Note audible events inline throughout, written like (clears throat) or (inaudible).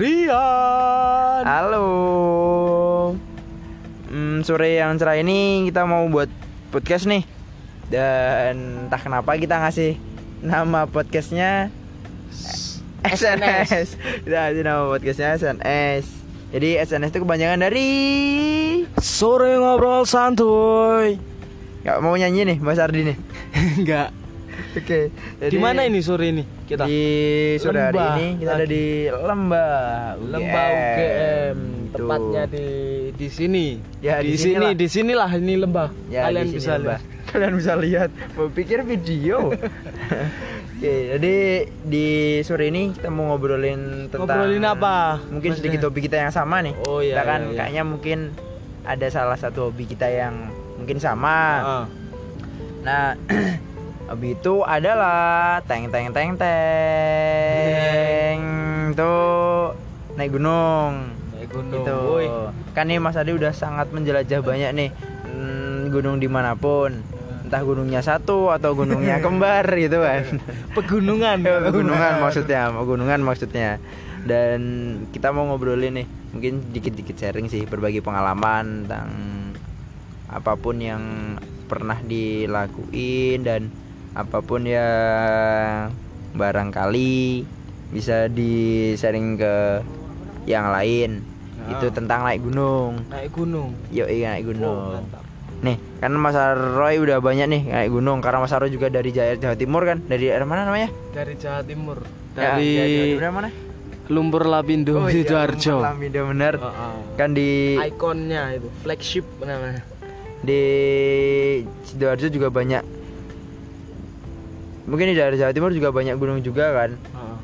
Rian. Halo. Hmm, sore yang cerah ini kita mau buat podcast nih. Dan entah kenapa kita ngasih nama podcastnya SNS. (laughs) Kita ngasih nama podcastnya SNS. Jadi SNS itu kepanjangan dari Sore ngobrol santuy. nggak mau nyanyi nih Mas Ardi nih. (laughs) Enggak. Oke. Di mana ini sore ini kita? Di sore hari ini kita ada di Lembah. Lembah UGM. Gitu. Tepatnya di di sini. Ya, di, di sini, di sinilah ini lembah. Ya, Kalian bisa Lembah. lihat. (laughs) Kalian bisa lihat. Mau pikir video. (laughs) Oke, jadi di sore ini kita mau ngobrolin tentang Ngobrolin apa, Mungkin Mas sedikit hobi kita yang sama nih. Oh, iya, Kita kan iya, iya. kayaknya mungkin ada salah satu hobi kita yang mungkin sama. Ah. Nah, (clears throat) hobi itu adalah teng teng teng teng tuh naik gunung. Naik gunung. Woi. Kan nih Mas Adi udah sangat menjelajah banyak nih hmm, gunung di mana pun. Entah gunungnya satu atau gunungnya (laughs) kembar gitu kan. Pegunungan. (laughs) pegunungan maksudnya, pegunungan maksudnya. Dan kita mau ngobrolin nih, mungkin dikit-dikit sharing sih berbagi pengalaman tentang apa pun yang pernah dilakuin dan apa pun yang barangkali bisa di sharing ke yang lain. Ah. Itu tentang naik gunung. Naik gunung. Yuk iya naik Oh, gunung. mantap. Nih, kan Mas Roy udah banyak nih naik gunung karena Mas Roy juga dari Jawa, Jawa Timur kan? Dari daerah mana namanya? Dari Jawa Timur. Ya, Dari Jawa Timur mana? Lumpur Lapindo iya, Sidoarjo. Lamido bener. Oh, oh. Kan di Ikonnya itu flagship namanya. di Sidoarjo juga banyak. Mungkin di daerah Jawa Timur juga banyak gunung juga kan. Oh.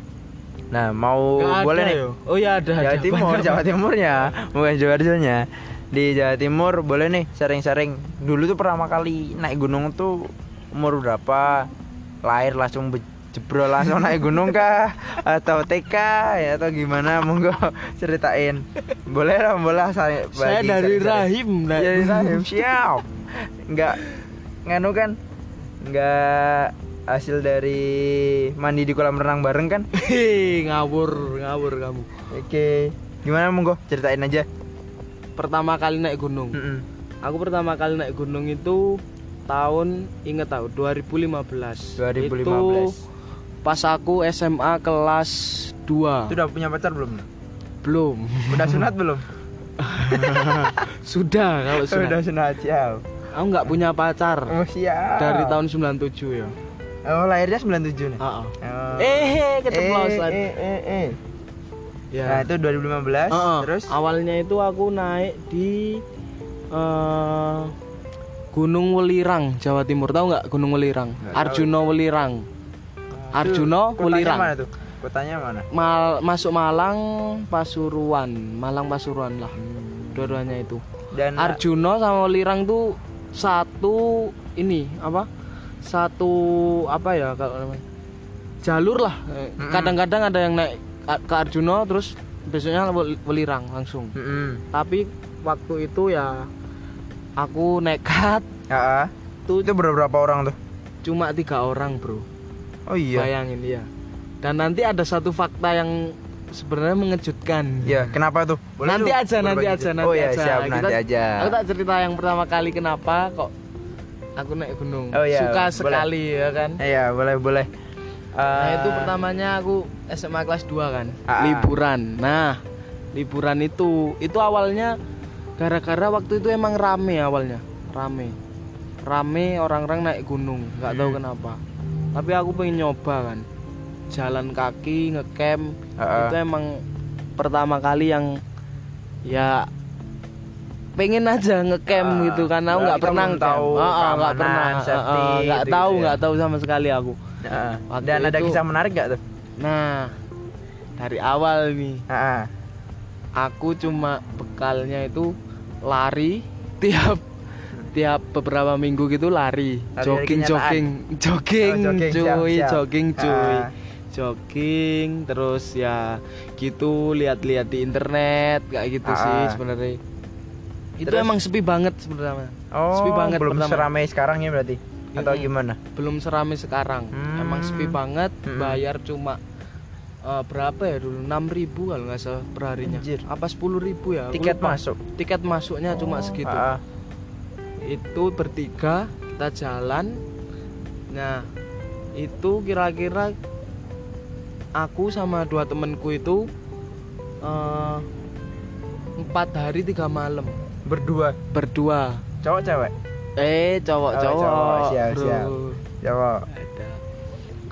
Nah, mau Nggak boleh ada nih. yo. Oh ya ada. Jawa ada. Timur, Banyak, Jawa. Timurnya, bukan Sidoarjonya. Di Jawa Timur boleh nih sering-sering. Dulu tuh pertama kali naik gunung tuh umur berapa? Lahir langsung jebrol langsung naik gunung kah? Atau TK ya atau gimana? Monggo ceritain. Boleh lah, boleh saya Saya dari sering-sering. Rahim. Dari rahim siap. Enggak nganu kan? Enggak hasil dari mandi di kolam renang bareng kan? (laughs) Ngawur, ngawur kamu. Oke. Gimana monggo ceritain aja. Pertama kali naik gunung. Mm-mm. Aku pertama kali naik gunung itu tahun inget tahu 2015. 2015. Itu pas aku SMA kelas 2. Itu udah punya pacar belum? Belum. Udah sunat belum? (laughs) Sudah kalau sudah. Udah sunat siap. Aku nggak punya pacar Oh siap. dari tahun 97 ya. Oh lahirnya 97 nih. Heeh. Oh. Eh, keceplosan. Eh, eh, eh, eh. Ya. Nah itu 2015 Heeh. Terus awalnya itu aku naik di eh, Gunung Welirang, Jawa Timur. Tahu nggak Gunung Welirang? Arjuna Welirang. Arjuna Itu kotanya Welirang. mana tuh? Kotanya mana? Mal, masuk Malang, Pasuruan, Malang Pasuruan lah. Dua-duanya itu. Dan Arjuna sama Welirang tuh satu ini apa? Satu apa ya kalau namanya? Jalur lah. Mm-mm. Kadang-kadang ada yang naik ke Arjuna terus besoknya Welirang langsung. Mm-mm. Tapi waktu itu ya aku nekat ah. tuh itu berapa orang tuh? cuma tiga orang bro. Oh iya. Bayangin ya. Dan nanti ada satu fakta yang sebenarnya mengejutkan. Ya, kenapa tuh? nanti tuh aja, nanti berbagi aja, nanti Oh iya, aja. siap Kita- nanti aja. Aku tak cerita yang pertama kali kenapa kok aku naik gunung. Oh iya, Suka boleh. sekali ya kan. Iya, boleh, boleh. Nah, Eh, itu pertamanya aku SMA kelas 2 kan. Ah, ah. Liburan. Nah, liburan itu itu awalnya gara-gara waktu itu emang rame awalnya. Rame. Rame orang-orang naik gunung, nggak tahu Hmm. kenapa. Tapi aku pengen nyoba kan. Jalan kaki, ngecamp. Ah, ah. Itu emang pertama kali yang ya pengen aja ngecamp Ah, gitu karena aku nggak pernah tahu Ah, ah, nggak keamanan, pernah safety, Ah, ah, nggak tahu ya. nggak tahu sama sekali aku. Waktu Dan ada itu- kisah menarik gak tuh? Nah, dari awal nih, Heeh. aku cuma bekalnya itu lari tiap tiap beberapa minggu gitu lari, dari jogging, jogging, jogging, Oh, cuy, siap. jogging, cuy, jogging, terus ya gitu lihat-lihat di internet kayak gitu Ah. sih sebenarnya. Itu Terus? emang sepi banget sebenarnya. Oh, sepi banget belum pertama. seramai sekarang ya berarti? Atau Mm-mm. gimana? belum serame sekarang Hmm. emang sepi banget Hmm. bayar cuma eh, berapa ya dulu 6000 kalau nggak salah perharinya Anjir. apa 10.000 ya Aku Tiket lupa. masuk. tiket masuknya cuma segitu ah. itu bertiga kita jalan nah itu kira-kira aku sama dua temenku itu eh, empat hari tiga malam Berdua. berdua Cowok cewek. eh cowok cowok, cowok. Siap, bro. siap. Cowok. ada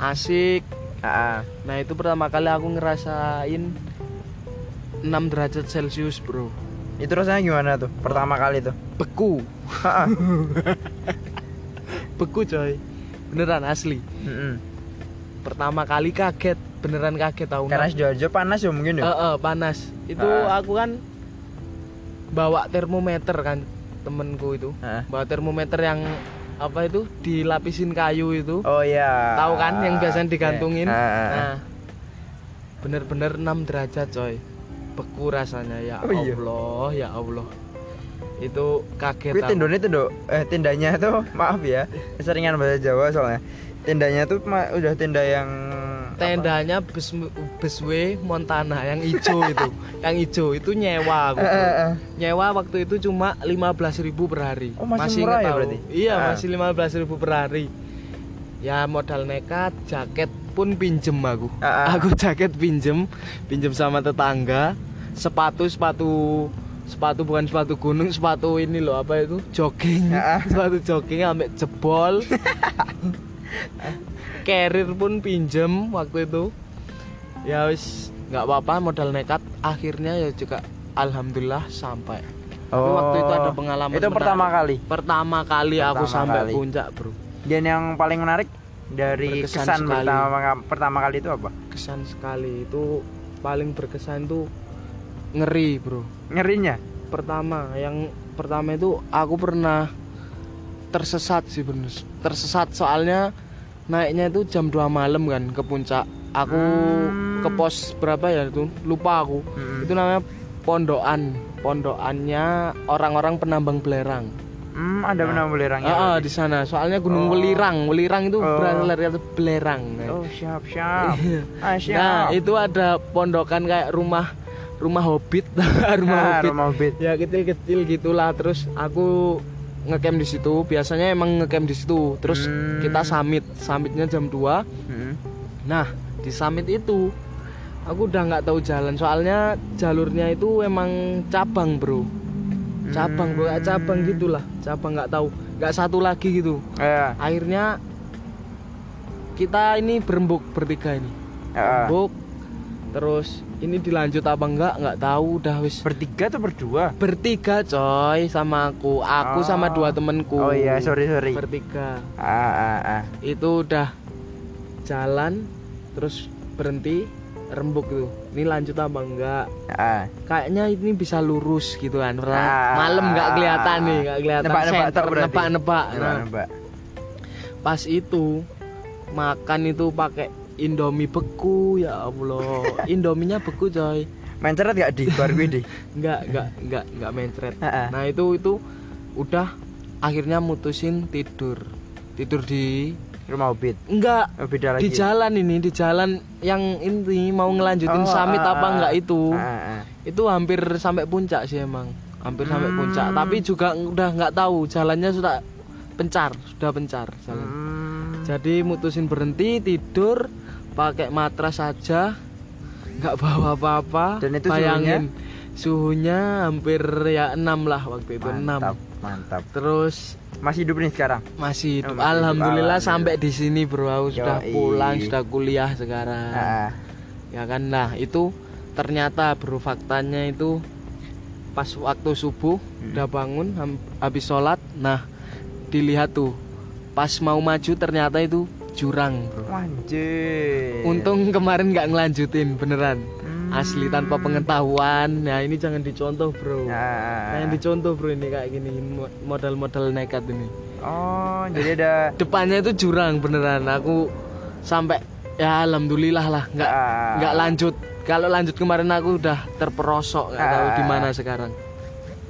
asik Ah, ah. nah itu pertama kali aku ngerasain 6 derajat celcius bro Itu rasanya gimana tuh? Pertama kali tuh. beku (laughs) beku coy beneran asli Mm-mm. pertama kali kaget beneran kaget tahu Karena Sidoarjo panas ya mungkin ya. Eh, eh, panas itu Ah. aku kan bawa termometer kan temenku itu Ah. bawa termometer yang apa itu dilapisin kayu itu Oh iya. tahu kan yang biasanya digantungin Ah, ah, ah. nah bener-bener 6 derajat coy beku rasanya ya Oh iya. Allah ya Allah itu kaget Tapi tendonnya tuh eh tendanya tuh maaf ya, (laughs) keseringan bahasa Jawa soalnya. Tendanya tuh udah tenda yang? Tendanya bus busway Montana yang hijau (laughs) itu. Yang hijau itu nyewa eh. nyewa waktu itu cuma 15.000 per hari. Oh, masih murah inget ya tahu. berarti? iya Ah. masih 15.000 per hari. Ya modal nekat jaket pun pinjem aku. Ah, ah. aku jaket pinjem pinjem sama tetangga. Sepatu sepatu sepatu bukan sepatu gunung sepatu ini loh apa itu? Jogging. (laughs) Sepatu jogging ambek jebol (laughs) (laughs) carrier pun pinjem waktu itu ya wis nggak apa-apa modal nekat akhirnya ya juga alhamdulillah sampai tapi waktu itu ada pengalaman Oh. Itu pertama menarik. kali. pertama kali aku Pertama sampai kali. puncak bro Dan yang paling menarik dari Berkesan kesan sekali. pertama pertama kali itu apa? kesan sekali itu paling berkesan tuh ngeri bro Ngerinya. pertama yang pertama itu aku pernah tersesat sih bener tersesat soalnya naiknya itu jam 2 malam kan ke puncak aku Hmm. ke pos berapa ya itu lupa aku Mm-mm. itu namanya pondokan pondokannya orang-orang penambang belerang Hmm, ada benang belerangnya. Ah, ah, berarti. di sana soalnya gunung Oh. Welirang Welirang itu Oh. berasal dari belerang Oh, siap, siap. Iya. Ah, siap. nah itu ada pondokan kayak rumah rumah hobbit (laughs) rumah Ah, hobbit rumah hobbit. ya kecil-kecil gitulah terus aku ngecamp di situ. Biasanya emang ngecamp di situ. Terus Hmm. kita summit. Summitnya jam 2 Mm-mm. nah di summit itu aku udah nggak tahu jalan. Soalnya jalurnya itu emang cabang bro. Cabang bro. Kayak cabang gitulah. Cabang nggak tahu. Nggak satu lagi gitu. Eh, akhirnya kita ini berembuk bertiga ini. Eh, berembuk terus ini dilanjut apa enggak nggak tahu udah wis bertiga atau berdua? bertiga coy sama aku aku Oh. sama dua temenku Oh iya, sorry sorry. bertiga Ah, ah, ah. itu udah jalan terus berhenti rembuk tuh ini lanjut apa enggak Ah. kayaknya ini bisa lurus gitu kan Ah. malam nggak kelihatan nih nggak kelihatan Nebak-nebak center, tuh berarti. nebak-nebak Nah, Nebak-nebak. pas itu makan itu pakai indomie beku ya allah indominya beku coy Main ceret gak di bar gue di? (laughs) nggak nggak nggak nggak mencret Ah, ah. nah itu itu udah akhirnya mutusin tidur tidur di Rumah hobbit. enggak Oh, beda di lagi. jalan ini di jalan yang ini mau ngelanjutin Oh, summit ah, apa enggak itu Ah, ah, ah. itu hampir sampai puncak sih emang hampir sampai Hmm. puncak tapi juga udah nggak tahu jalannya sudah pencar sudah pencar jalan Hmm. jadi mutusin berhenti tidur pakai matras saja nggak bawa apa-apa Dan itu bayangin suhunya hampir ya 6 lah waktu itu 6 Mantap, mantap. terus Masih hidup nih sekarang? masih hidup Oh, masih hidup. alhamdulillah Alhamdulillah. sampai di sini bro aku sudah Yoi. pulang sudah kuliah sekarang Ah, ya kan nah itu ternyata bro faktanya itu pas waktu subuh Hmm. udah bangun habis sholat nah dilihat tuh pas mau maju ternyata itu jurang bro Anjir. untung kemarin nggak ngelanjutin beneran Hmm. asli tanpa pengetahuan nah ini jangan dicontoh bro Ah, ah, ah. jangan dicontoh bro ini kayak gini mo- modal-modal nekat ini Oh, jadi ada (laughs) depannya itu jurang beneran aku sampai ya alhamdulillah lah nggak Ah. nggak lanjut kalau lanjut kemarin aku udah terperosok nggak tahu Ah. di mana sekarang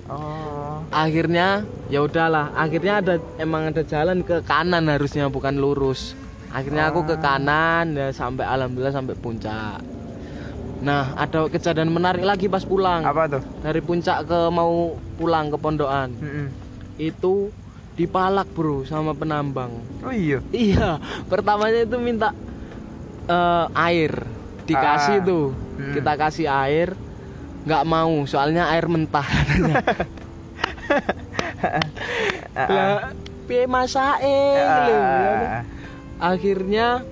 Oh. akhirnya ya udahlah akhirnya ada emang ada jalan ke kanan harusnya bukan lurus akhirnya aku ke kanan ya sampai alhamdulillah sampai puncak Nah, ada kejadian menarik lagi pas pulang. Apa tuh? Dari puncak ke mau pulang ke pondokan. Mm-mm. Itu dipalak, Bro, sama penambang. Oh iya. Iya, pertamanya itu minta eh, air. Ah. Dikasih tuh. Hmm. Kita kasih air. nggak mau, soalnya air mentah. Ah, (laughs) Lah, piye ah. Akhirnya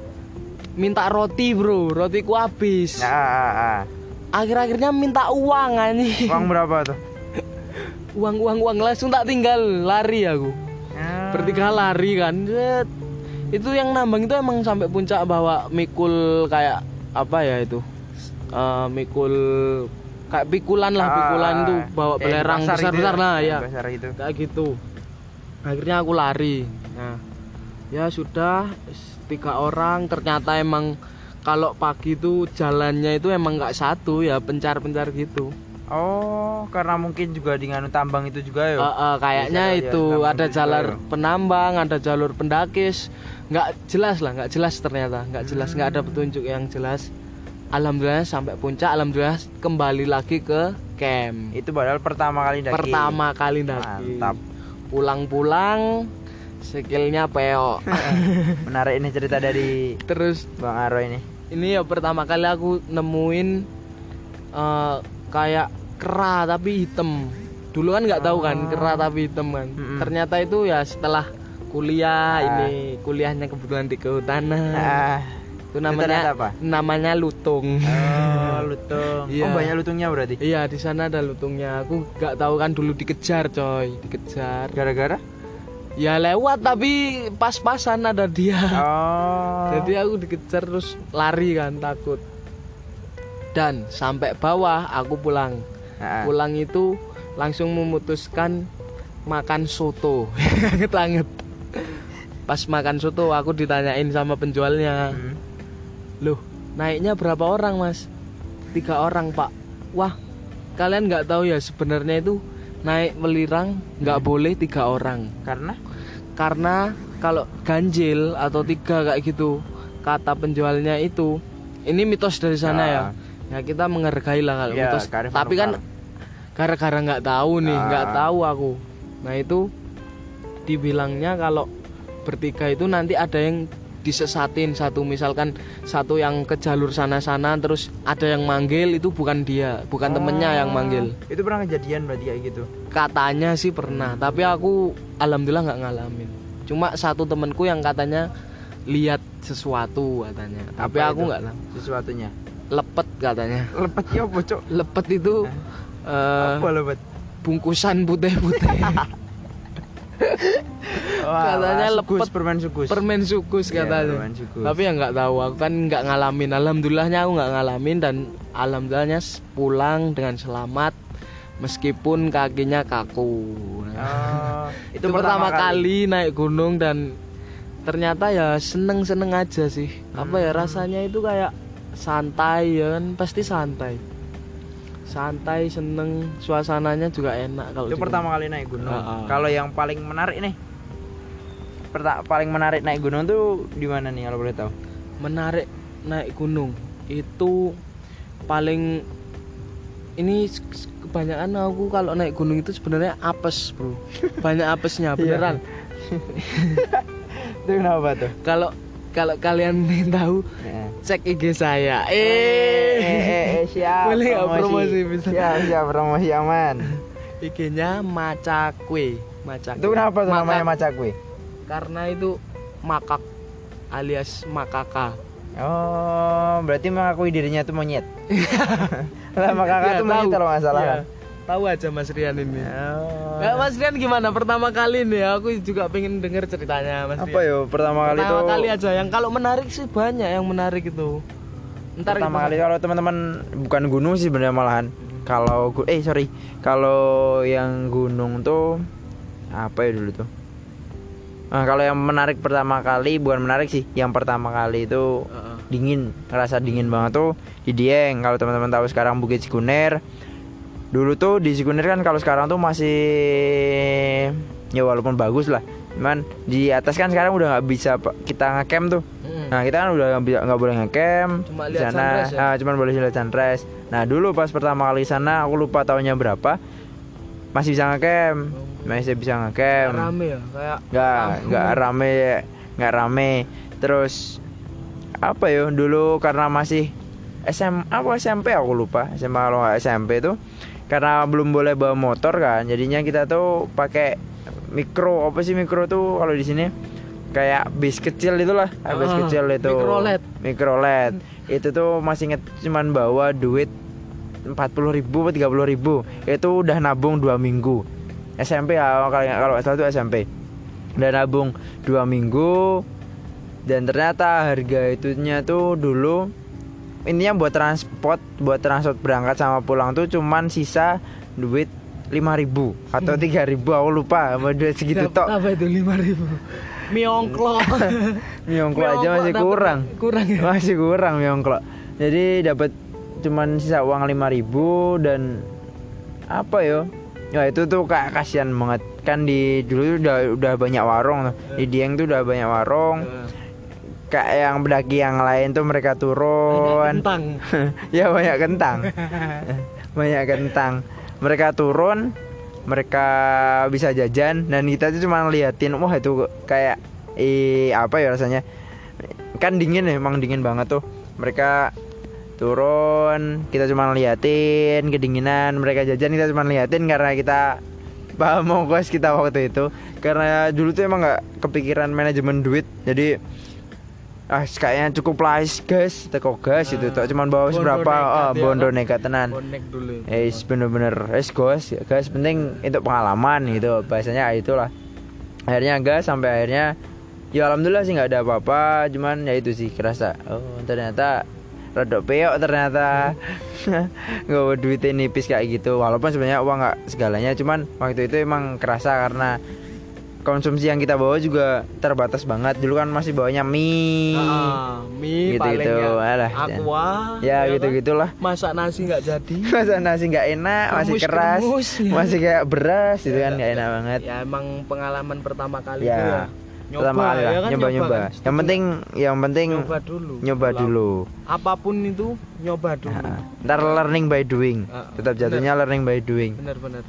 minta roti, Bro. Rotiku habis. Ah, ah, ah. Akhir-akhirnya minta uang anjing. Uang berapa tuh? (laughs) Uang uang uang langsung tak tinggal lari aku. Ah. Bertiga lari kan. Itu yang nambang itu emang sampai puncak bawa mikul kayak apa ya itu? Eh, mikul kayak pikulan lah, Ah, pikulan tuh bawa belerang pasar gitu besar-besar ya? Yang ya. Besar itu. Kayak gitu. Akhirnya aku lari. Nah, ya sudah tiga orang ternyata emang kalau pagi itu jalannya itu emang nggak satu ya pencar-pencar gitu. Oh, karena mungkin juga di nganu tambang itu juga ya. Eh, eh, kayaknya Iya, itu tambang ada itu jalur ya. penambang, ada jalur pendakis, nggak jelas lah, nggak jelas ternyata, nggak jelas, nggak ada petunjuk yang jelas. Alhamdulillah sampai puncak, alhamdulillah kembali lagi ke camp. Itu padahal pertama kali daki. Pertama kali daki. Mantap. Pulang-pulang, skillnya peok. (laughs) Menarik ini cerita dari Terus Bang Aro ini. ini ya pertama kali aku nemuin eh, kayak kera tapi hitam dulu kan nggak tahu kan Oh. kera tapi hitam kan Mm-mm. ternyata itu ya setelah kuliah Ah. ini kuliahnya kebetulan di kehutanan Ah, itu namanya ternyata apa? namanya lutung Oh, (laughs) lutung. Iya. Oh, banyak lutungnya berarti. iya di sana ada lutungnya aku nggak tahu kan dulu dikejar coy dikejar Gara-gara? Ya lewat tapi pas-pasan ada dia Oh. (laughs) Jadi aku dikejar terus lari kan takut. Dan sampai bawah aku pulang. Pulang itu langsung memutuskan makan soto. (laughs) Anget anget. Pas makan soto aku ditanyain sama penjualnya, Hmm. loh naiknya berapa orang mas? Tiga orang pak. Wah kalian nggak tahu ya sebenarnya itu naik melirang nggak boleh tiga orang. Karena? Karena kalau ganjil atau tiga kayak gitu kata penjualnya itu ini mitos dari sana ya. Ya. Kita menghargai lah kalau Ya, mitos. Tapi kan gara-gara nggak tahu nih Ah. nggak tahu aku. Nah itu dibilangnya kalau bertiga itu nanti ada yang disesatin satu misalkan satu yang ke jalur sana-sana terus ada yang manggil itu bukan dia bukan temennya yang manggil Oh, Itu pernah kejadian berarti kayak gitu. katanya sih pernah tapi aku alhamdulillah nggak ngalamin cuma satu temenku yang katanya lihat sesuatu katanya tapi Apa aku itu? nggak tahu Sesuatunya. lepet katanya Lepet ya apa, Cok? lepet itu eh, Apa lepet? bungkusan putih-putih (laughs) Katanya sukus, lepet. permen sukus. permen sukus Iya, katanya permen sukus. tapi ya nggak tahu aku kan nggak ngalamin alhamdulillahnya aku nggak ngalamin dan alhamdulillahnya pulang dengan selamat meskipun kakinya kaku Oh, (laughs) itu, pertama, kali. naik gunung dan ternyata ya seneng seneng aja sih apa ya rasanya itu kayak santai ya kan pasti santai santai seneng suasananya juga enak kalau Itu pertama kali naik gunung. Ah, ah. Kalau yang paling menarik nih. Perta paling menarik naik gunung tuh di mana nih kalau boleh tahu? menarik naik gunung itu paling ini kebanyakan aku kalau naik gunung itu sebenarnya apes bro (laughs) banyak apesnya beneran (laughs) Itu kenapa tuh? kalau kalau kalian (laughs) ingin tahu Ya. cek IG saya Eh, eh, eh, eh, siap. Boleh nggak promosi bisa? Siap, siap promosi aman. (laughs) IG-nya macakwe macakwe Itu kenapa tuh Maka- namanya macakwe? karena itu makak alias makaka Oh, berarti mengakui dirinya tuh monyet. (laughs) lah makaka Ya, tuh monyet kalau nggak salah. Ya, kan? Tahu aja Mas Rian ini Oh. Nah, Mas Rian gimana pertama kali nih? Aku juga pengen denger ceritanya Mas Apa Rian. yo pertama kali pertama tuh? kali aja. Yang kalau menarik sih banyak yang menarik itu. Ntar pertama kali kalau teman-teman bukan gunung sih sebenarnya malahan. Kalau eh sorry, kalau yang gunung tuh apa ya dulu tuh? Nah, kalau yang menarik pertama kali bukan menarik sih, yang pertama kali itu Heeh. dingin, ngerasa dingin banget tuh di Dieng. Kalau teman-teman tahu sekarang Bukit Sikuner. Dulu tuh di Sikuner kan kalau sekarang tuh masih ya walaupun bagus lah. Cuman di atas kan sekarang udah nggak bisa kita ngecamp tuh. Mm. Nah kita kan udah nggak bisa- nggak boleh ngecamp di sana. ya? Ah, cuman boleh lihat sunrise. Nah dulu pas pertama kali sana aku lupa tahunnya berapa. Masih bisa ngecamp, masih bisa ngecamp. rame ya kayak Nggak nggak rame nggak rame. Terus apa ya dulu karena masih SM apa SMP aku lupa SMA kalau nggak SMP tuh karena belum boleh bawa motor kan jadinya kita tuh pakai mikro apa sih mikro tuh kalau di sini? Kayak bis kecil itulah ah, bis Ah, kecil itu. mikro LED. mikro LED. Itu tuh masih inget cuman bawa duit 40.000 ribu atau 30.000 ribu. Itu udah nabung dua minggu. SMP ya kalau kalau salah itu SMP udah nabung dua minggu. Dan ternyata harga itunya tuh dulu intinya buat transport buat transport berangkat sama pulang tuh cuman sisa duit 5000 atau 3000 aku lupa sama duit segitu tok. apa itu lima ribu? (laughs) Miongklo. (laughs) Miongklo aja masih kurang. kurang ya? Masih kurang miongklo. Jadi dapat cuman sisa uang 5000 dan apa yo? Ya itu tuh kayak kasihan banget. Kan di dulu udah udah banyak warung tuh. di Dieng tuh udah banyak warung kayak yang pendaki yang lain tuh mereka turun. Tentang (laughs) ya banyak kentang. (laughs) Banyak kentang. Mereka turun mereka bisa jajan dan kita tuh cuma ngeliatin wah itu kayak eh apa ya rasanya? Kan dingin ya emang dingin banget tuh. Mereka turun kita cuma ngeliatin kedinginan mereka jajan kita cuma ngeliatin karena kita paham ongkos kita waktu itu. Karena dulu tuh emang nggak kepikiran manajemen duit jadi ah kayaknya cukup lah guys teko gas itu tuh cuman bawa Bondo berapa? nekat oh, ya, bondo nekat tenan. Dulu. Eh, bener-bener, es gas, gas. Penting itu pengalaman gitu, bahasanya itulah. Akhirnya gas sampai akhirnya, ya alhamdulillah sih nggak ada apa-apa, cuman ya itu sih kerasa. Oh ternyata rodok peok ternyata. (laughs) Nggak duitnya nipis kayak gitu. Walaupun sebenarnya uang nggak segalanya, cuman waktu itu emang kerasa karena konsumsi yang kita bawa juga terbatas banget. Dulu kan masih bawanya mie. Ah, mie Gitu-gitu, paling ya alah, aqua Ya kan? gitu-gitulah. masak nasi nggak jadi. (laughs) Masa nasi nggak enak masih keras ya. masih kayak beras itu kan Ya, nggak enak banget. ya emang pengalaman pertama kali Ya, ya. nyoba pertama kali lah ya kan nyoba nyoba kan? yang penting yang penting nyoba dulu. nyoba Kalau dulu. apa pun itu nyoba dulu. Nah, ntar learning by doing. Ah, tetap jatuhnya learning by doing. Bener-bener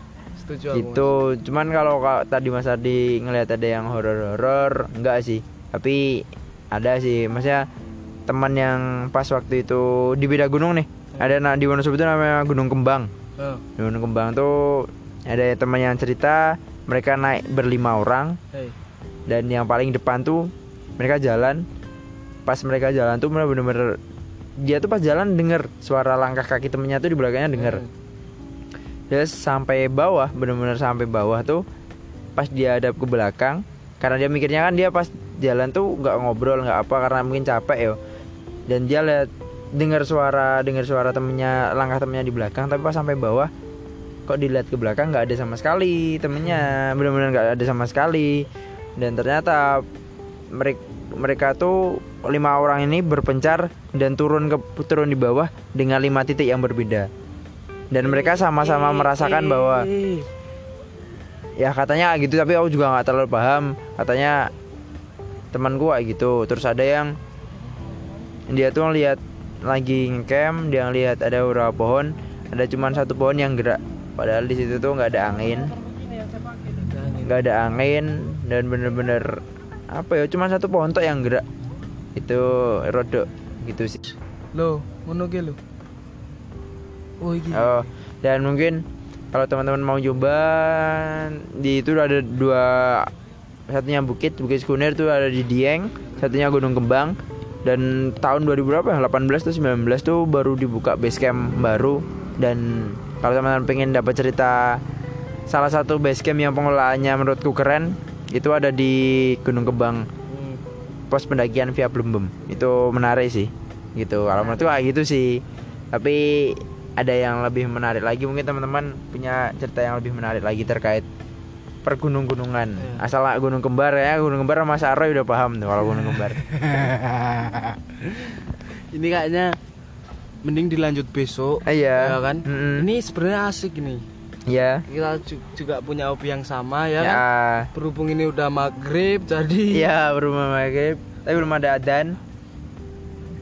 setuju aku gitu. Cuman kalau ka- tadi Mas Ardi ngelihat ada yang horor-horor enggak sih. Tapi ada sih. Maksudnya teman yang pas waktu itu di beda gunung nih. Ada na- di Wonosobo itu namanya Gunung Kembang. Di Gunung Kembang tuh ada teman yang cerita mereka naik berlima orang. Hey, dan yang paling depan tuh mereka jalan. Pas mereka jalan tuh bener-bener dia tuh pas jalan denger suara langkah kaki temennya tuh di belakangnya denger. Hmm. Terus sampai bawah bener-bener sampai bawah tuh pas dia hadap ke belakang karena dia mikirnya kan dia pas jalan tuh nggak ngobrol nggak apa karena mungkin capek yo. Dan dia lihat dengar suara dengar suara temennya langkah temennya di belakang tapi pas sampai bawah kok dilihat ke belakang nggak ada sama sekali temennya. Bener-bener nggak ada sama sekali. Dan ternyata mereka mereka tuh lima orang ini berpencar dan turun ke turun di bawah dengan lima titik yang berbeda dan mereka sama-sama merasakan bahwa ya katanya gitu tapi aku juga nggak terlalu paham. Katanya temanku kayak gitu. Terus ada yang dia tuh ngeliat lagi ngecamp dia ngeliat ada beberapa pohon. Ada cuman satu pohon yang gerak. Padahal di situ tuh nggak ada angin. Nggak ada angin dan bener-bener apa ya cuman satu pohon tok yang gerak. Itu rodok gitu sih. Lo ngono ki lo oh iki Oh, dan mungkin kalau teman-teman mau coba di itu ada dua satunya bukit bukit Skuner tuh ada di Dieng satunya Gunung Kembang dan tahun 2000 berapa ya? 18 tuh 19 tuh baru dibuka base camp baru dan kalau teman-teman pengen dapat cerita salah satu base camp yang pengelolaannya menurutku keren itu ada di Gunung Kembang pos pendakian via Blumbem itu menarik sih gitu. Kalau menurutku kayak gitu sih. Tapi ada yang lebih menarik lagi mungkin teman-teman punya cerita yang lebih menarik lagi terkait pergunung-gunungan. Iya. asal gunung kembar ya gunung kembar sama Saroy udah paham tuh kalau gunung kembar. (laughs) Ini kayaknya mending dilanjut besok iya. ya kan? Mm-mm. ini sebenarnya asik nih ya kita ju- juga punya hobi yang sama ya, ya. kan? Berhubung ini udah maghrib jadi ya berumah maghrib. Tapi belum ada adan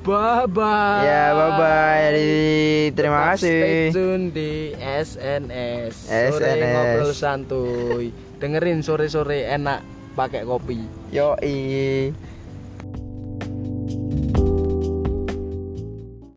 bye bye Ya, bye bye. Jadi terima Tetap Stay kasih. tune di SNS. Sore SNS. ngobrol santuy. Dengerin sore-sore enak pakai kopi. Yoi.